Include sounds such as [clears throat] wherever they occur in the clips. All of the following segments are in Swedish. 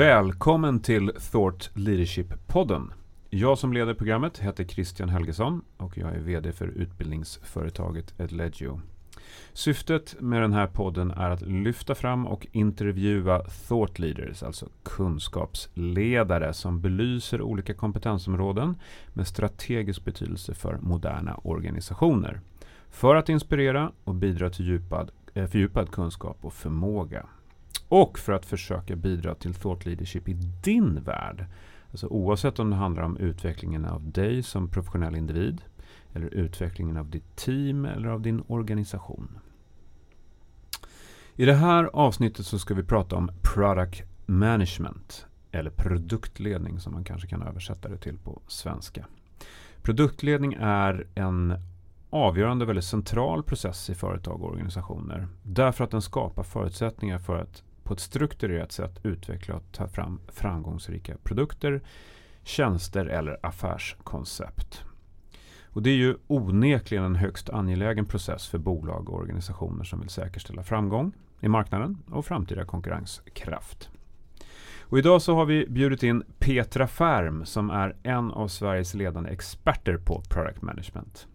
Välkommen till Thought Leadership-podden. Jag som leder programmet heter Christian Helgesson och jag är VD för utbildningsföretaget Edlegio. Syftet med den här podden är att lyfta fram och intervjua thought leaders, alltså kunskapsledare som belyser olika kompetensområden med strategisk betydelse för moderna organisationer. För att inspirera och bidra till djupad, eh, fördjupad kunskap och förmåga. Och för att försöka bidra till thought leadership i din värld. Alltså oavsett om det handlar om utvecklingen av dig som professionell individ eller utvecklingen av ditt team eller av din organisation. I det här avsnittet så ska vi prata om product management eller produktledning som man kanske kan översätta det till på svenska. Produktledning är en avgörande, väldigt central process i företag och organisationer. Därför att den skapar förutsättningar för att på ett strukturerat sätt utveckla och ta fram framgångsrika produkter, tjänster eller affärskoncept. Och det är ju onekligen en högst angelägen process för bolag och organisationer som vill säkerställa framgång i marknaden och framtida konkurrenskraft. Och idag så har vi bjudit in Petra Färm som är en av Sveriges ledande experter på product management.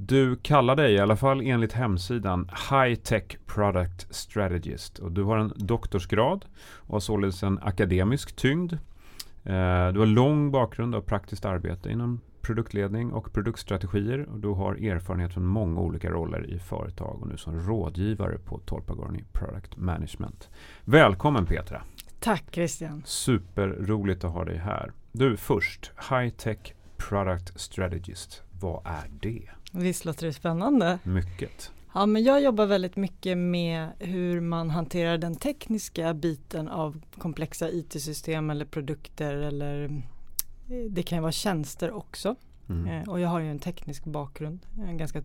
Du kallar dig, i alla fall enligt hemsidan, High Tech Product Strategist. Och du har en doktorsgrad och har således en akademisk tyngd. Eh, du har lång bakgrund av praktiskt arbete inom produktledning och produktstrategier. Och du har erfarenhet från många olika roller i företag och nu som rådgivare på Tolpagorni Product Management. Välkommen Petra! Tack Christian! Superroligt att ha dig här. Du först, High Tech Product Strategist. Vad är det? Visst låter det spännande? Mycket. Ja, men jag jobbar väldigt mycket med hur man hanterar den tekniska biten av komplexa IT-system eller produkter eller eh, det kan vara tjänster också. Mm. Eh, och jag har ju en teknisk bakgrund, en ganska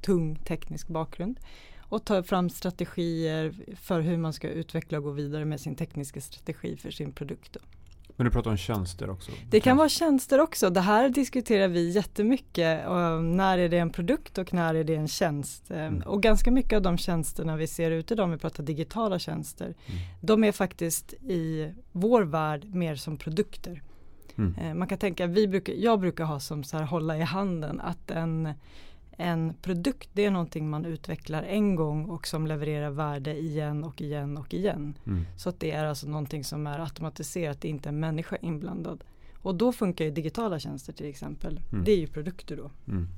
tung teknisk bakgrund. Och tar fram strategier för hur man ska utveckla och gå vidare med sin tekniska strategi för sin produkt. Men du pratar om tjänster också? Det kan vara tjänster också. Det här diskuterar vi jättemycket. Och när är det en produkt och när är det en tjänst? Ehm, mm. Och ganska mycket av de tjänsterna vi ser ute idag, om vi pratar digitala tjänster, mm. de är faktiskt i vår värld mer som produkter. Mm. Ehm, man kan tänka, vi brukar, jag brukar ha som så här hålla i handen att en en produkt det är någonting man utvecklar en gång och som levererar värde igen och igen och igen. Mm. Så att det är alltså någonting som är automatiserat, det är inte en människa inblandad. Och då funkar ju digitala tjänster till exempel. Mm. Det är ju produkter då. Mm.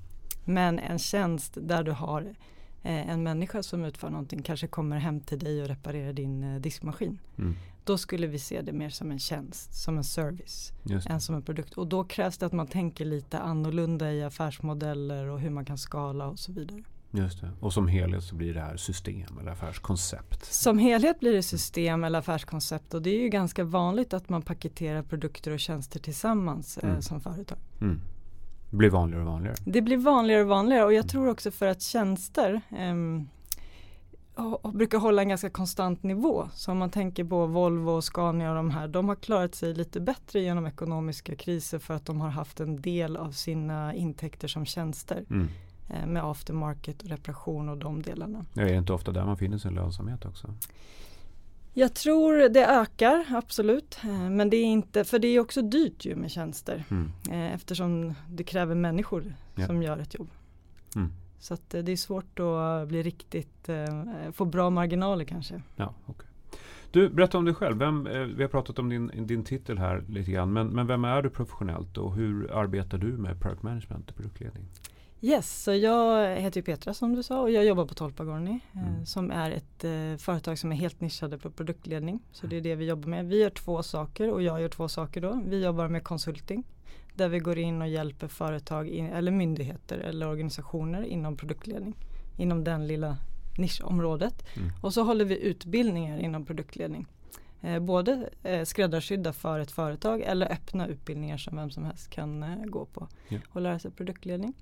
Men en tjänst där du har en människa som utför någonting kanske kommer hem till dig och reparerar din eh, diskmaskin. Mm. Då skulle vi se det mer som en tjänst, som en service, än som en produkt. Och då krävs det att man tänker lite annorlunda i affärsmodeller och hur man kan skala och så vidare. Just det. Och som helhet så blir det här system eller affärskoncept? Som helhet blir det system eller affärskoncept och det är ju ganska vanligt att man paketerar produkter och tjänster tillsammans eh, mm. eh, som företag. Mm. Det blir vanligare och vanligare? Det blir vanligare och vanligare och jag tror också för att tjänster eh, och brukar hålla en ganska konstant nivå. Så om man tänker på Volvo och Scania och de här, de har klarat sig lite bättre genom ekonomiska kriser för att de har haft en del av sina intäkter som tjänster. Mm. Eh, med aftermarket och reparation och de delarna. Ja, är det inte ofta där man finner sin lönsamhet också? Jag tror det ökar, absolut. Eh, men det är inte, för det är också dyrt ju med tjänster. Mm. Eh, eftersom det kräver människor ja. som gör ett jobb. Mm. Så eh, det är svårt att bli riktigt, få bra marginaler kanske. Ja, okay. Du, berätta om dig själv. Vem, vi har pratat om din, din titel här lite grann. Men, men vem är du professionellt och hur arbetar du med product management och produktledning? Yes, så jag heter Petra som du sa och jag jobbar på Tolpagorni mm. som är ett eh, företag som är helt nischade på produktledning. Så det är det vi jobbar med. Vi gör två saker och jag gör två saker då. Vi jobbar med konsulting där vi går in och hjälper företag in, eller myndigheter eller organisationer inom produktledning. Inom den lilla nischområdet. Mm. Och så håller vi utbildningar inom produktledning. Eh, både eh, skräddarsydda för ett företag eller öppna utbildningar som vem som helst kan eh, gå på yeah. och lära sig produktledning.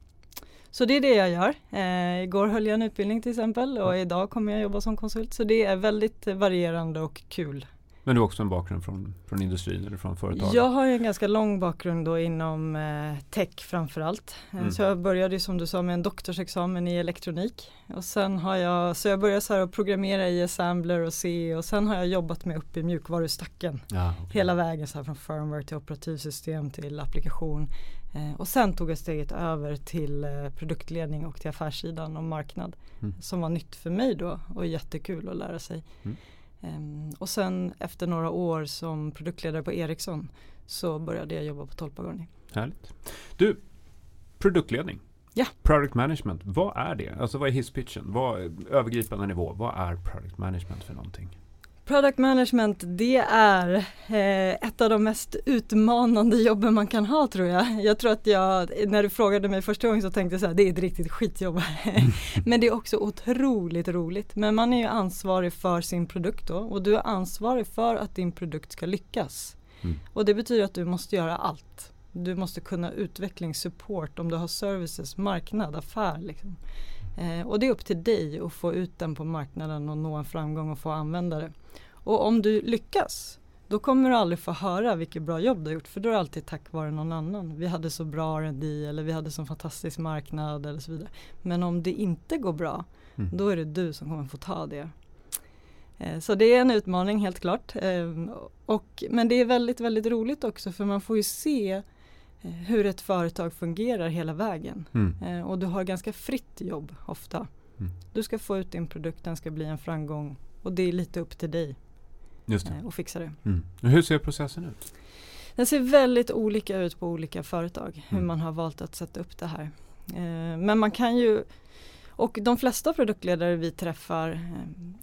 Så det är det jag gör. Eh, igår höll jag en utbildning till exempel och idag kommer jag jobba som konsult. Så det är väldigt varierande och kul Men du har också en bakgrund från, från industrin eller från företag? Jag har en ganska lång bakgrund då inom eh, tech framförallt. Eh, mm. Så jag började som du sa med en doktorsexamen i elektronik. Och sen har jag, så jag började så här att programmera i assembler och C och sen har jag jobbat mig upp i mjukvarustacken. Ja, okay. Hela vägen så här från firmware till operativsystem till applikation. Eh, och sen tog jag steget över till eh, produktledning och till affärssidan och marknad. Mm. Som var nytt för mig då och jättekul att lära sig. Mm. Um, och sen efter några år som produktledare på Ericsson så började jag jobba på Tolpagorni. Härligt. Du, produktledning. Ja. Product management, vad är det? Alltså vad är hisspitchen? Vad, övergripande nivå, vad är product management för någonting? Product management det är eh, ett av de mest utmanande jobben man kan ha tror jag. Jag tror att jag, när du frågade mig första gången så tänkte jag så här, det är ett riktigt skitjobb. [laughs] Men det är också otroligt roligt. Men man är ju ansvarig för sin produkt då och du är ansvarig för att din produkt ska lyckas. Mm. Och det betyder att du måste göra allt. Du måste kunna utvecklingssupport om du har services, marknad, affär. Liksom. Eh, och det är upp till dig att få ut den på marknaden och nå en framgång och få användare. Och om du lyckas då kommer du aldrig få höra vilket bra jobb du har gjort för då är det alltid tack vare någon annan. Vi hade så bra R&D eller vi hade så fantastisk marknad eller så vidare. Men om det inte går bra mm. då är det du som kommer få ta det. Eh, så det är en utmaning helt klart. Eh, och, men det är väldigt, väldigt roligt också för man får ju se Eh, hur ett företag fungerar hela vägen. Mm. Eh, och du har ganska fritt jobb ofta. Mm. Du ska få ut din produkt, den ska bli en framgång och det är lite upp till dig Just det. att fixa det. Mm. Hur ser processen ut? Den ser väldigt olika ut på olika företag hur mm. man har valt att sätta upp det här. Eh, men man kan ju och de flesta produktledare vi träffar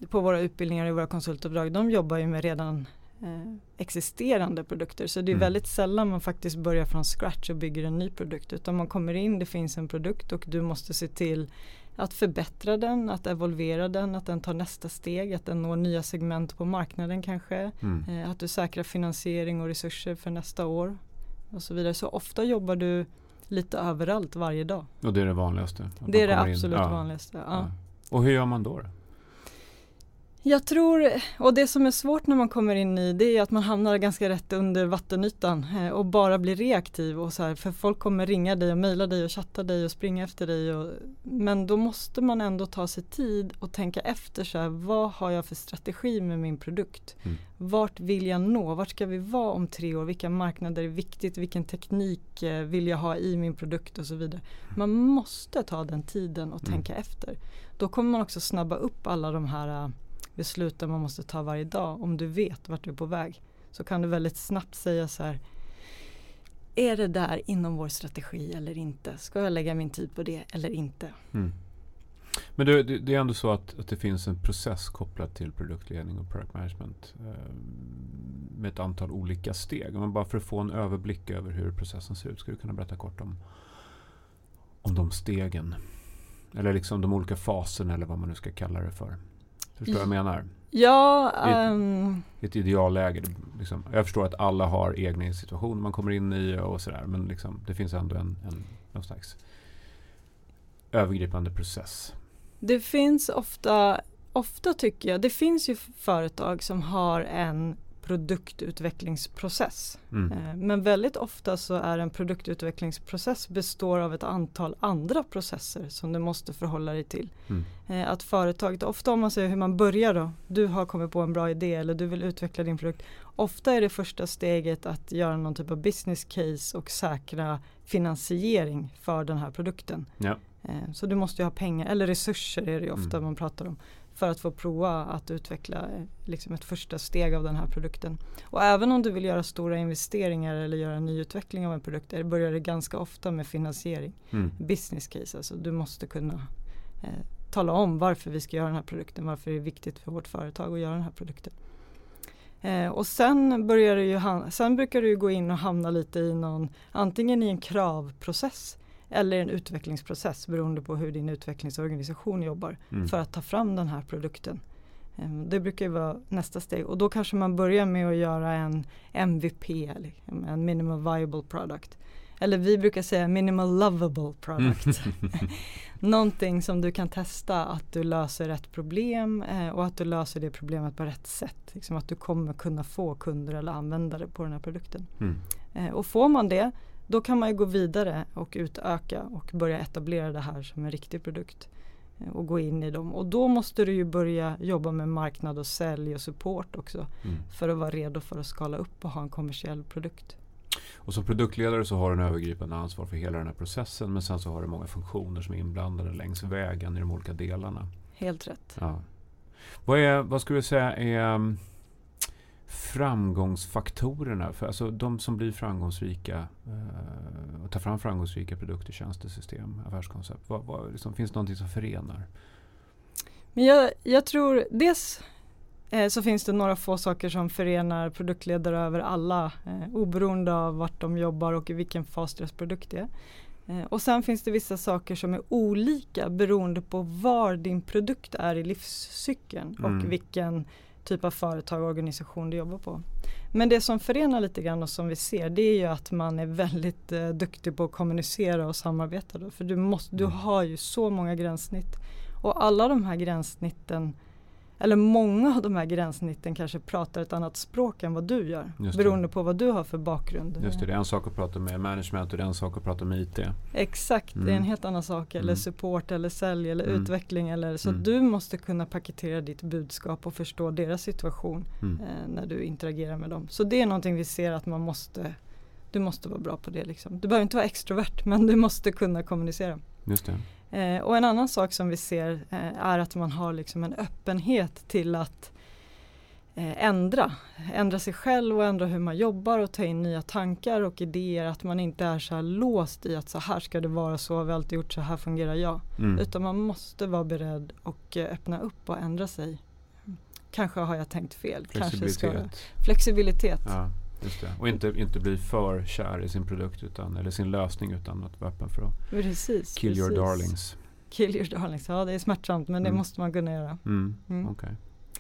på våra utbildningar och våra konsultuppdrag de jobbar ju med redan eh, existerande produkter. Så det är mm. väldigt sällan man faktiskt börjar från scratch och bygger en ny produkt. Utan man kommer in, det finns en produkt och du måste se till att förbättra den, att evolvera den, att den tar nästa steg, att den når nya segment på marknaden kanske. Mm. Eh, att du säkrar finansiering och resurser för nästa år. Och så vidare. Så ofta jobbar du lite överallt varje dag. Och det är det vanligaste? Det är det absolut ja. vanligaste. Ja. Ja. Och hur gör man då? Jag tror, och det som är svårt när man kommer in i det är att man hamnar ganska rätt under vattenytan eh, och bara blir reaktiv och så här, för folk kommer ringa dig och mejla dig och chatta dig och springa efter dig. Och, men då måste man ändå ta sig tid och tänka efter så här, vad har jag för strategi med min produkt? Mm. Vart vill jag nå? Vart ska vi vara om tre år? Vilka marknader är viktigt? Vilken teknik eh, vill jag ha i min produkt och så vidare. Man måste ta den tiden och mm. tänka efter. Då kommer man också snabba upp alla de här besluten man måste ta varje dag. Om du vet vart du är på väg så kan du väldigt snabbt säga så här är det där inom vår strategi eller inte? Ska jag lägga min tid på det eller inte? Mm. Men det, det, det, är ändå så att, att det finns en process kopplad till produktledning och product management eh, med ett antal olika steg. Men bara för att få en överblick över hur processen ser ut, ska du kunna berätta kort om, om de stegen? Eller liksom de olika faserna eller vad man nu ska kalla det för. Förstår du vad jag menar? Ja. I ett, um, ett idealläge. Liksom. Jag förstår att alla har egna situationer man kommer in i och sådär. Men liksom, det finns ändå en, en någon slags övergripande process. Det finns ofta, ofta tycker jag, det finns ju företag som har en produktutvecklingsprocess. Mm. Eh, men väldigt ofta så är en produktutvecklingsprocess består av ett antal andra processer som du måste förhålla dig till. Mm. Eh, att företaget, ofta om man säger hur man börjar då, du har kommit på en bra idé eller du vill utveckla din produkt. Ofta är det första steget att göra någon typ av business case och säkra finansiering för den här produkten. Ja. Eh, så du måste ha pengar, eller resurser är det ofta mm. man pratar om för att få prova att utveckla eh, liksom ett första steg av den här produkten. Och även om du vill göra stora investeringar eller göra nyutveckling av en produkt det börjar det ganska ofta med finansiering. Mm. Business case, alltså du måste kunna eh, tala om varför vi ska göra den här produkten, varför det är viktigt för vårt företag att göra den här produkten. Eh, och sen, börjar det ju, sen brukar du gå in och hamna lite i någon, antingen i en kravprocess eller en utvecklingsprocess beroende på hur din utvecklingsorganisation jobbar mm. för att ta fram den här produkten. Ehm, det brukar ju vara nästa steg och då kanske man börjar med att göra en MVP, en minimum viable product. eller vi brukar säga minimal lovable product. [laughs] [laughs] Någonting som du kan testa att du löser rätt problem eh, och att du löser det problemet på rätt sätt. Liksom att du kommer kunna få kunder eller användare på den här produkten. Mm. Eh, och får man det då kan man ju gå vidare och utöka och börja etablera det här som en riktig produkt eh, och gå in i dem. Och då måste du ju börja jobba med marknad och sälj och support också mm. för att vara redo för att skala upp och ha en kommersiell produkt. Och som produktledare så har du en övergripande ansvar för hela den här processen men sen så har du många funktioner som är inblandade längs vägen i de olika delarna. Helt rätt. Ja. Vad, är, vad skulle du säga är framgångsfaktorerna för alltså de som blir framgångsrika uh, och tar fram framgångsrika produkter, tjänstesystem, affärskoncept. Vad, vad, liksom, finns det någonting som förenar? Men jag, jag tror dels eh, så finns det några få saker som förenar produktledare över alla eh, oberoende av vart de jobbar och i vilken fas deras produkt är. Eh, och sen finns det vissa saker som är olika beroende på var din produkt är i livscykeln mm. och vilken typ av företag och organisation du jobbar på. Men det som förenar lite grann och som vi ser det är ju att man är väldigt eh, duktig på att kommunicera och samarbeta. Då, för du, måste, du mm. har ju så många gränssnitt. Och alla de här gränssnitten eller många av de här gränssnitten kanske pratar ett annat språk än vad du gör. Beroende på vad du har för bakgrund. Just det, det är en sak att prata med management och det är en sak att prata med IT. Exakt, mm. det är en mm. helt annan sak. Eller mm. support eller sälj eller mm. utveckling. Eller, så mm. du måste kunna paketera ditt budskap och förstå deras situation eh, när du interagerar med dem. Så det är någonting vi ser att man måste du måste vara bra på det. Liksom. Du behöver inte vara extrovert men du måste kunna kommunicera. Just det. Eh, och en annan sak som vi ser eh, är att man har liksom en öppenhet till att eh, ändra. Ändra sig själv och ändra hur man jobbar och ta in nya tankar och idéer. Att man inte är så här låst i att så här ska det vara, så har vi alltid gjort, så här fungerar jag. Mm. Utan man måste vara beredd och eh, öppna upp och ändra sig. Kanske har jag tänkt fel. Flexibilitet. Kanske ska, flexibilitet. Ja. Just det. Och inte, inte bli för kär i sin produkt utan, eller sin lösning utan att vara öppen för att precis, kill precis. your darlings. Kill your darlings, ja det är smärtsamt men det mm. måste man kunna göra. Mm. Mm. Okay.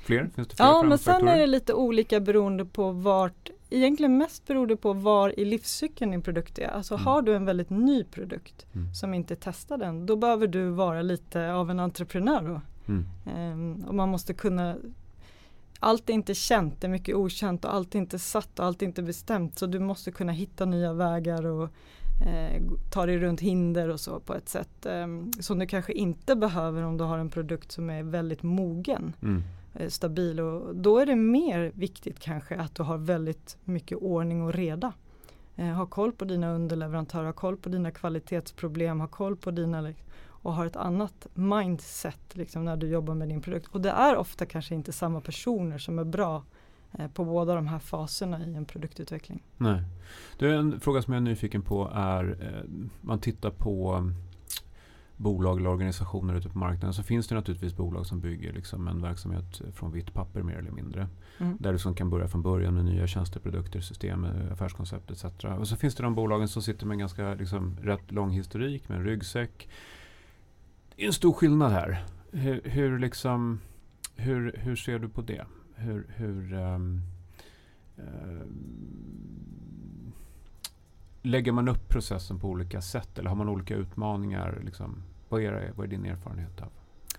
Fler? Finns det fler Ja men sen är det lite olika beroende på vart Egentligen mest beror det på var i livscykeln din produkt är. Alltså mm. har du en väldigt ny produkt mm. som inte är testad än, då behöver du vara lite av en entreprenör då. Um, och man måste kunna allt är inte känt, det är mycket okänt och allt är inte satt och allt är inte bestämt. Så du måste kunna hitta nya vägar och eh, ta dig runt hinder och så på ett sätt eh, som du kanske inte behöver om du har en produkt som är väldigt mogen. Mm. Eh, stabil och då är det mer viktigt kanske att du har väldigt mycket ordning och reda. Eh, ha koll på dina underleverantörer, ha koll på dina kvalitetsproblem, ha koll på dina och har ett annat mindset liksom, när du jobbar med din produkt. Och det är ofta kanske inte samma personer som är bra eh, på båda de här faserna i en produktutveckling. Nej. Det är en fråga som jag är nyfiken på är eh, man tittar på mm, bolag eller organisationer ute på marknaden så finns det naturligtvis bolag som bygger liksom en verksamhet från vitt papper mer eller mindre. Mm. Där du som kan börja från början med nya tjänsteprodukter, system, eh, affärskoncept etc. Och så finns det de bolagen som sitter med en ganska liksom, rätt lång historik med en ryggsäck det är en stor skillnad här. Hur, hur, liksom, hur, hur ser du på det? Hur, hur um, um, lägger man upp processen på olika sätt eller har man olika utmaningar? Liksom, vad, är, vad är din erfarenhet av?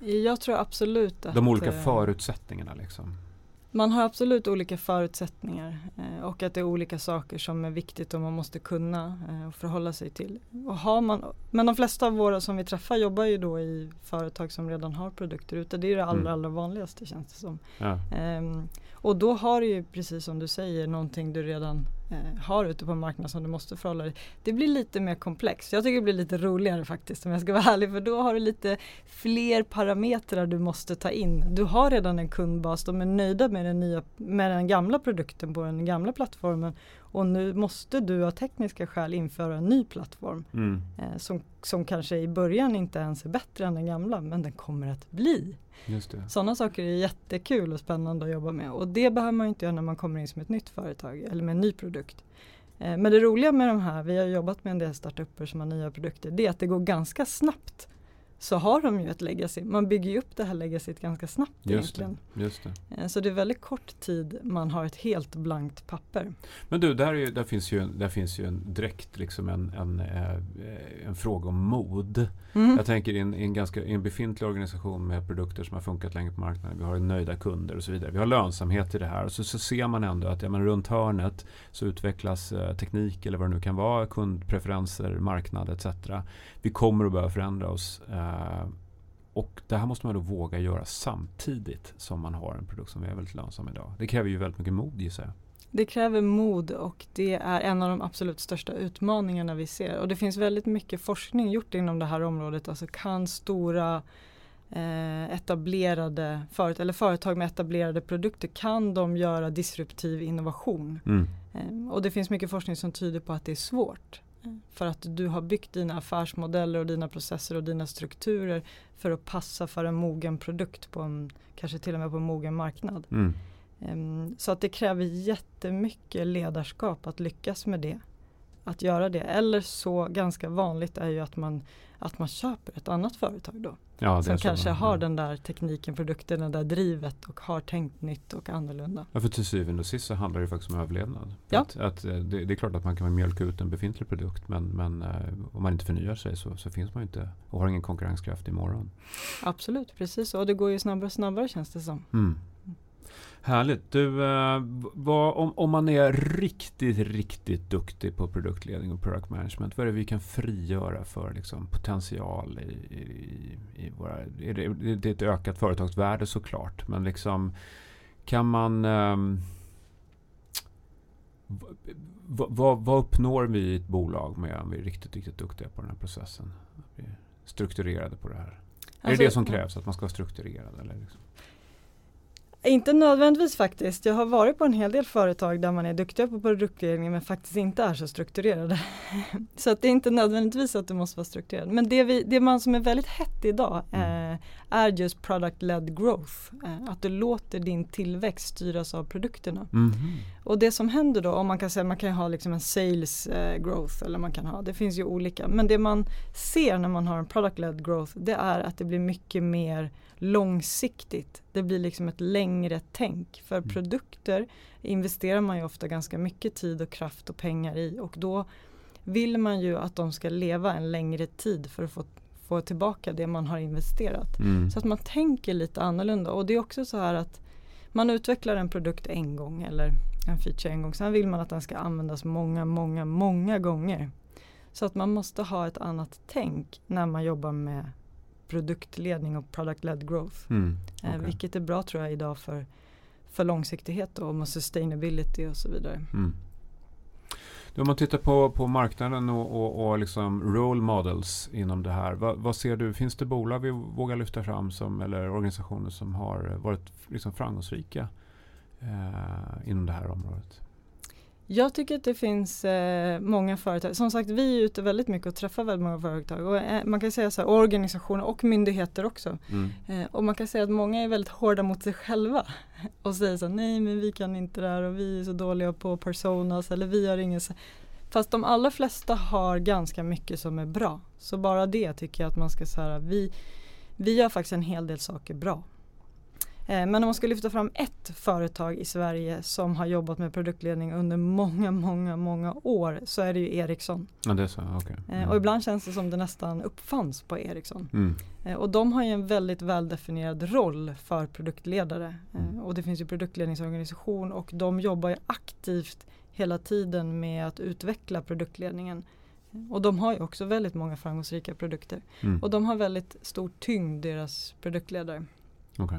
Jag tror absolut att... De olika eh, förutsättningarna liksom. Man har absolut olika förutsättningar eh, och att det är olika saker som är viktigt och man måste kunna eh, förhålla sig till. Och har man, men de flesta av våra som vi träffar jobbar ju då i företag som redan har produkter ute. Det är det allra, mm. allra vanligaste känns det som. Ja. Eh, och då har du ju precis som du säger någonting du redan eh, har ute på marknaden som du måste förhålla dig Det blir lite mer komplext. Jag tycker det blir lite roligare faktiskt om jag ska vara [laughs] ärlig för då har du lite fler parametrar du måste ta in. Du har redan en kundbas, de är nöjda med den, nya, med den gamla produkten på den gamla plattformen och nu måste du av tekniska skäl införa en ny plattform mm. eh, som, som kanske i början inte ens är bättre än den gamla men den kommer att bli. Sådana saker är jättekul och spännande att jobba med och det behöver man inte göra när man kommer in som ett nytt företag eller med en ny produkt. Eh, men det roliga med de här, vi har jobbat med en del startupper som har nya produkter, det är att det går ganska snabbt så har de ju ett legacy. Man bygger ju upp det här legacyt ganska snabbt just egentligen. Det, just det. Eh, så det är väldigt kort tid man har ett helt blankt papper. Men du, där, är, där, finns, ju, där finns ju en direkt liksom en, en, eh, en fråga om mod. Mm. Jag tänker i en, en, ganska, en befintlig organisation med produkter som har funkat länge på marknaden. Vi har nöjda kunder och så vidare. Vi har lönsamhet i det här. Och så, så ser man ändå att ja, men runt hörnet så utvecklas eh, teknik eller vad det nu kan vara. Kundpreferenser, marknad etc. Vi kommer att behöva förändra oss. Eh, och det här måste man då våga göra samtidigt som man har en produkt som är väldigt lönsam idag. Det kräver ju väldigt mycket mod gissar jag. Det kräver mod och det är en av de absolut största utmaningarna vi ser. Och det finns väldigt mycket forskning gjort inom det här området. Alltså kan stora eh, etablerade företag, eller företag med etablerade produkter, kan de göra disruptiv innovation? Mm. Eh, och det finns mycket forskning som tyder på att det är svårt. För att du har byggt dina affärsmodeller och dina processer och dina strukturer för att passa för en mogen produkt på en, kanske till och med på en mogen marknad. Mm. Um, så att det kräver jättemycket ledarskap att lyckas med det. Att göra det. Eller så ganska vanligt är ju att man, att man köper ett annat företag då. Ja, som kanske har den där tekniken, produkten, det där drivet och har tänkt nytt och annorlunda. Ja, för till syvende och sist så handlar det faktiskt om överlevnad. Ja. Att, att eh, det, det, är klart att man kan mjölka ut en befintlig produkt men, men uh, om man inte förnyar sig så, så, finns man inte och har ingen konkurrenskraft imorgon. Absolut, precis så. Och det går ju snabbare och snabbare känns det som. Mm. Härligt. Du, eh, vad, om, om man är riktigt, riktigt duktig på produktledning och product management, vad är det vi kan frigöra för liksom, potential i, i, i våra... Är det, det är ett ökat företagsvärde såklart, men liksom kan man... Eh, vad, vad, uppnår vi i ett bolag med om vi är riktigt, riktigt duktiga på den här processen? Vi är strukturerade på det här. Alltså, är det alltså, det som krävs, att man ska vara strukturerad? Eller liksom? Inte nödvändigtvis faktiskt. Jag har varit på en hel del företag där man är duktiga på produktledning men faktiskt inte är så strukturerade. [laughs] så att det är inte nödvändigtvis att du måste vara strukturerad. Men det, vi, det man som är väldigt hett idag mm. eh, är just product-led growth. Eh, att du låter din tillväxt styras av produkterna. Mm. Och det som händer då, om man kan säga man kan ha liksom en sales eh, growth eller man kan ha, det finns ju olika. Men det man ser när man har en product-led growth det är att det blir mycket mer långsiktigt. Det blir liksom ett längre tänk. För mm. produkter investerar man ju ofta ganska mycket tid och kraft och pengar i och då vill man ju att de ska leva en längre tid för att få, få tillbaka det man har investerat. Mm. Så att man tänker lite annorlunda och det är också så här att man utvecklar en produkt en gång eller en feature en gång. Sen vill man att den ska användas många, många, många gånger. Så att man måste ha ett annat tänk när man jobbar med produktledning och product-led growth. Mm, eh, okay. vilket är bra tror jag idag för, för långsiktighet och, och sustainability och så vidare. Mm. Om man tittar på, på marknaden och, och, och liksom role models inom det här. Vad, vad, ser du? Finns det bolag vi vågar lyfta fram som, eller organisationer som har varit liksom framgångsrika eh, inom det här området? Jag tycker att det finns eh, många företag. Som sagt, vi är ute väldigt mycket och träffar väldigt många företag. Och, eh, man kan säga så här, organisationer och myndigheter också. Mm. Eh, och man kan säga att många är väldigt hårda mot sig själva. [laughs] Och säger så här, nej men vi kan inte det här och vi är så dåliga på personas eller vi har ingen Fast de allra flesta har ganska mycket som är bra. Så bara det tycker jag att man ska säga, vi, vi gör faktiskt en hel del saker bra. Eh, men om man ska lyfta fram ett företag i Sverige som har jobbat med produktledning under många, många, många år så är det ju Ericsson. Ja, det är så, okay. Eh, mm. Och ibland känns det som det nästan uppfanns på Ericsson. Mm. Eh, och de har ju en väldigt väldefinierad roll för produktledare. Mm. Och det finns ju produktledningsorganisation och de jobbar ju aktivt hela tiden med att utveckla produktledningen. Och de har ju också väldigt många framgångsrika produkter. Mm. Och de har väldigt stor tyngd, deras produktledare. Okay.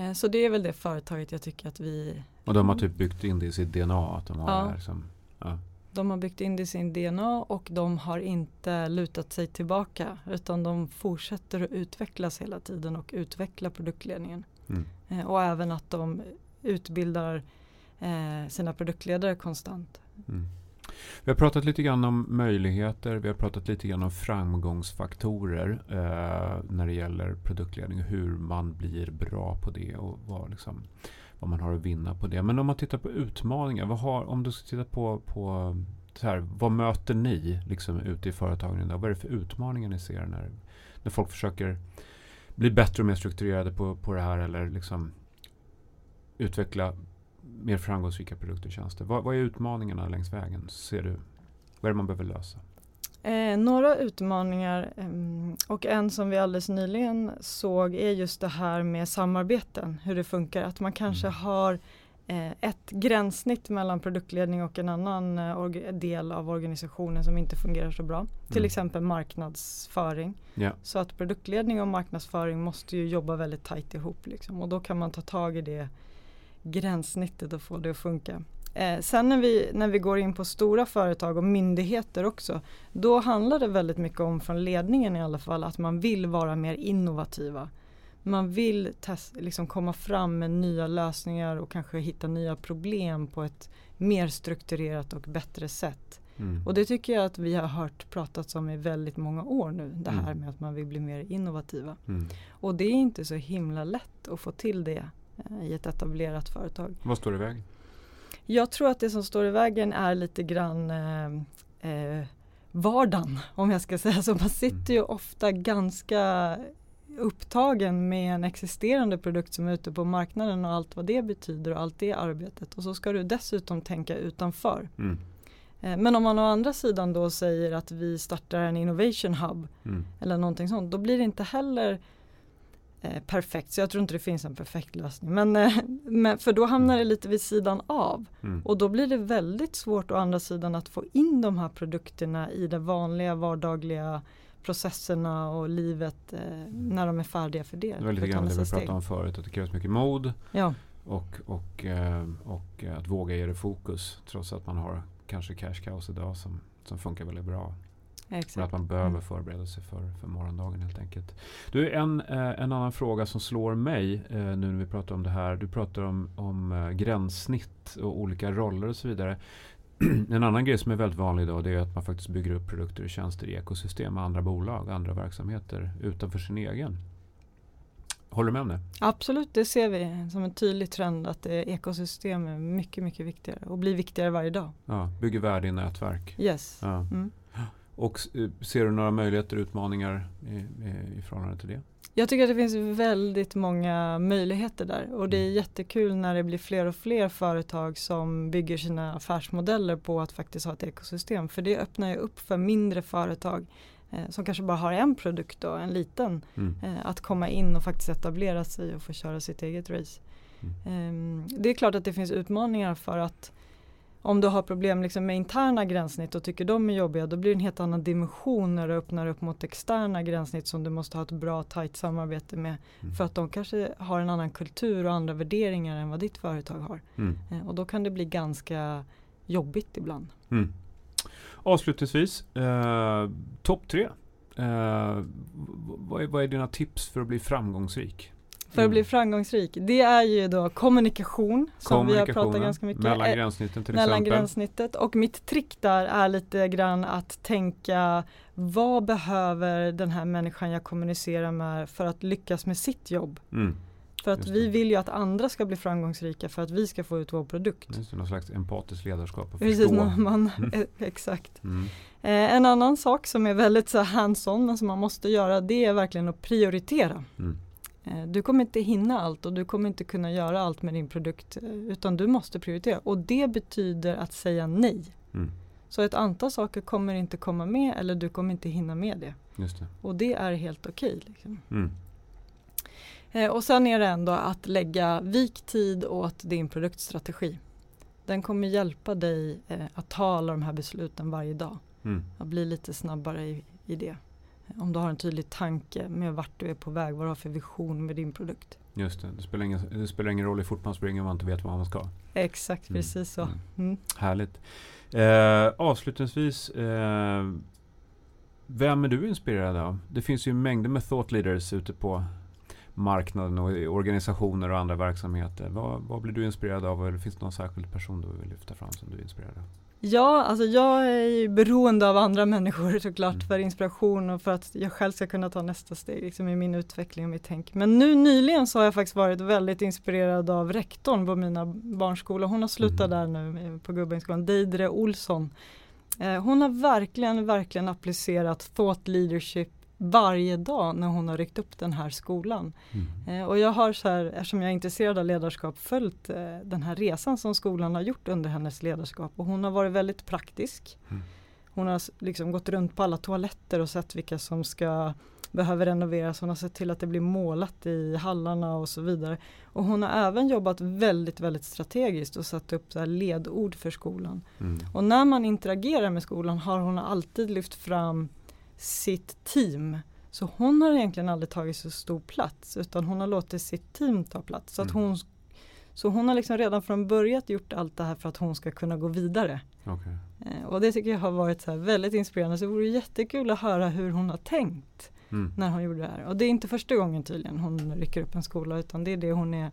Eh, så det är väl det företaget jag tycker att vi... Och de har typ byggt in det i sitt DNA? Att de, har ja. Liksom, ja. de har byggt in det i sin DNA och de har inte lutat sig tillbaka utan de fortsätter att utvecklas hela tiden och utveckla produktledningen. Mm. Eh, och även att de utbildar eh, sina produktledare konstant. Mm. Vi har pratat lite grann om möjligheter, vi har pratat lite grann om framgångsfaktorer eh, när det gäller produktledning. Hur man blir bra på det och vad, liksom, vad man har att vinna på det. Men om man tittar på utmaningar, vad har, om du ska titta på, på så här, vad möter ni liksom, ute i företagen idag? Vad är det för utmaningar ni ser när, när folk försöker bli bättre och mer strukturerade på, på det här eller liksom utveckla mer framgångsrika produkter och tjänster. Vad, vad är utmaningarna längs vägen ser du? Vad är det man behöver lösa? Eh, några utmaningar eh, och en som vi alldeles nyligen såg är just det här med samarbeten, hur det funkar. Att man kanske mm. har eh, ett gränssnitt mellan produktledning och en annan eh, del av organisationen som inte fungerar så bra. Mm. Till exempel marknadsföring. Yeah. Så att produktledning och marknadsföring måste ju jobba väldigt tajt ihop. Liksom. Och då kan man ta tag i det gränssnittet och få det att funka. Eh, sen när vi, när vi går in på stora företag och myndigheter också, då handlar det väldigt mycket om från ledningen i alla fall att man vill vara mer innovativa. Man vill test, liksom komma fram med nya lösningar och kanske hitta nya problem på ett mer strukturerat och bättre sätt. Mm. Och det tycker jag att vi har hört pratats om i väldigt många år nu. Det här mm. med att man vill bli mer innovativa. Mm. Och det är inte så himla lätt att få till det i ett etablerat företag. Vad står i vägen? Jag tror att det som står i vägen är lite grann eh, eh, vardagen om jag ska säga så. Man sitter ju ofta ganska upptagen med en existerande produkt som är ute på marknaden och allt vad det betyder och allt det arbetet. Och så ska du dessutom tänka utanför. Mm. Eh, men om man å andra sidan då säger att vi startar en innovation hub mm. eller någonting sånt, då blir det inte heller eh, perfekt. Så jag tror inte det finns en perfekt lösning. Men, eh, men för då hamnar det lite vid sidan av. Mm. Och då blir det väldigt svårt å andra sidan att få in de här produkterna i de vanliga vardagliga processerna och livet eh, när de är färdiga för det. Det var lite grann det vi pratade om förut, att det krävs mycket mod ja. och, och, eh, och att våga ge det fokus trots att man har kanske cash cows idag som, som funkar väldigt bra. Exakt. För att man behöver mm. förbereda sig för, för morgondagen helt enkelt. Du, en, eh, en annan fråga som slår mig eh, nu när vi pratar om det här. Du pratar om, om eh, gränssnitt och olika roller och så vidare. [clears throat] en annan grej som är väldigt vanlig idag det är att man faktiskt bygger upp produkter och tjänster i ekosystem med andra bolag, andra verksamheter utanför sin egen. Håller du med om det? Absolut, det ser vi som en tydlig trend att ekosystem är mycket, mycket viktigare och blir viktigare varje dag. Ja, bygger värde i nätverk. Yes. Ja. Mm. Och eh, ser du några möjligheter och utmaningar i, i, i förhållande till det? Jag tycker att det finns väldigt många möjligheter där och det är mm. jättekul när det blir fler och fler företag som bygger sina affärsmodeller på att faktiskt ha ett ekosystem. För det öppnar ju upp för mindre företag eh, som kanske bara har en produkt och en liten mm. eh, att komma in och faktiskt etablera sig och få köra sitt eget race. Mm. Eh, det är klart att det finns utmaningar för att om du har problem liksom med interna gränssnitt och tycker de är jobbiga då blir det en helt annan dimension när du öppnar upp mot externa gränssnitt som du måste ha ett bra tajt samarbete med. Mm. För att de kanske har en annan kultur och andra värderingar än vad ditt företag har. Mm. Eh, och då kan det bli ganska jobbigt ibland. Mm. Avslutningsvis, eh, topp tre. Eh, vad, är, vad är dina tips för att bli framgångsrik? För att bli framgångsrik. Det är ju då kommunikation som vi har pratat ganska mycket Mellan gränssnitten till mellan exempel. gränssnittet. Och mitt trick där är lite grann att tänka vad behöver den här människan jag kommunicerar med för att lyckas med sitt jobb? Mm. För att vi vill ju att andra ska bli framgångsrika för att vi ska få ut vår produkt. Just det, någon slags empatiskt ledarskap. Precis, man, mm. [laughs] Eh, exakt. Mm. Eh, en annan sak som är väldigt så hands-on men som man måste göra det är verkligen att prioritera. Mm. Eh, du kommer inte hinna allt och du kommer inte kunna göra allt med din produkt eh, utan du måste prioritera och det betyder att säga nej. Mm. Så ett antal saker kommer inte komma med eller du kommer inte hinna med det. det. Och det är helt okej. Okay, liksom. mm. eh, och sen är det ändå att lägga viktid åt din produktstrategi. Den kommer hjälpa dig eh, att ta alla de här besluten varje dag. Mm. Att bli lite snabbare i, i det. Om du har en tydlig tanke med vart du är på väg, vad du har för vision med din produkt. Just det, det spelar ingen, det spelar ingen roll man springer om man inte vet vad man ska. Exakt, mm. precis så. Mm. mm. Härligt. Eh, avslutningsvis, eh, vem är du inspirerad av? Det finns ju mängder med thought leaders ute på marknaden och i organisationer och andra verksamheter. Vad, vad blir du inspirerad av? Eller finns det någon särskild person du vill lyfta fram som du är inspirerad av? Ja, alltså jag är ju beroende av andra människor [laughs] såklart mm. för inspiration och för att jag själv ska kunna ta nästa steg liksom, i min utveckling och mitt tänk. Men nu nyligen så har jag faktiskt varit väldigt inspirerad av rektorn på mina barnskolor. Hon har slutat mm. där nu på Gubbängsskolan, Deidre Olsson. Eh, hon har verkligen, verkligen applicerat thought leadership varje dag när hon har ryckt upp den här skolan. Mm. Eh, och jag har så här, eftersom jag är intresserad av ledarskap, följt eh, den här resan som skolan har gjort under hennes ledarskap och hon har varit väldigt praktisk. Mm. Hon har liksom gått runt på alla toaletter och sett vilka som ska behöver renoveras. Hon har sett till att det blir målat i hallarna och så vidare. Och hon har även jobbat väldigt, väldigt strategiskt och satt upp så ledord för skolan. Mm. Och när man interagerar med skolan har hon alltid lyft fram sitt team. Så hon har egentligen aldrig tagit så stor plats utan hon har låtit sitt team ta plats. Så, att mm. hon, så hon har liksom redan från början gjort allt det här för att hon ska kunna gå vidare. Okay. Eh, och det tycker jag har varit så väldigt inspirerande. Så det vore jättekul att höra hur hon har tänkt mm. när hon gjorde det här. Och det är inte första gången tydligen hon rycker upp en skola utan det är det hon är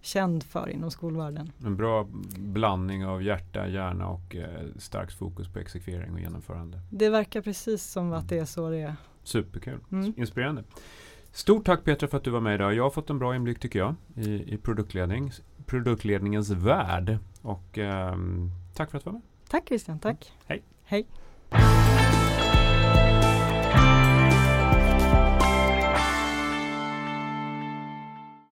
känd för inom skolvärlden. En bra blandning av hjärta, hjärna och eh, starkt fokus på exekvering och genomförande. Det verkar precis som att det är så det är. Superkul, mm. inspirerande. Stort tack Petra för att du var med idag. Jag har fått en bra inblick tycker jag i, i produktledning, produktledningens värld. Och eh, tack för att du var med. Tack Christian, tack. Mm. Hej. Hej.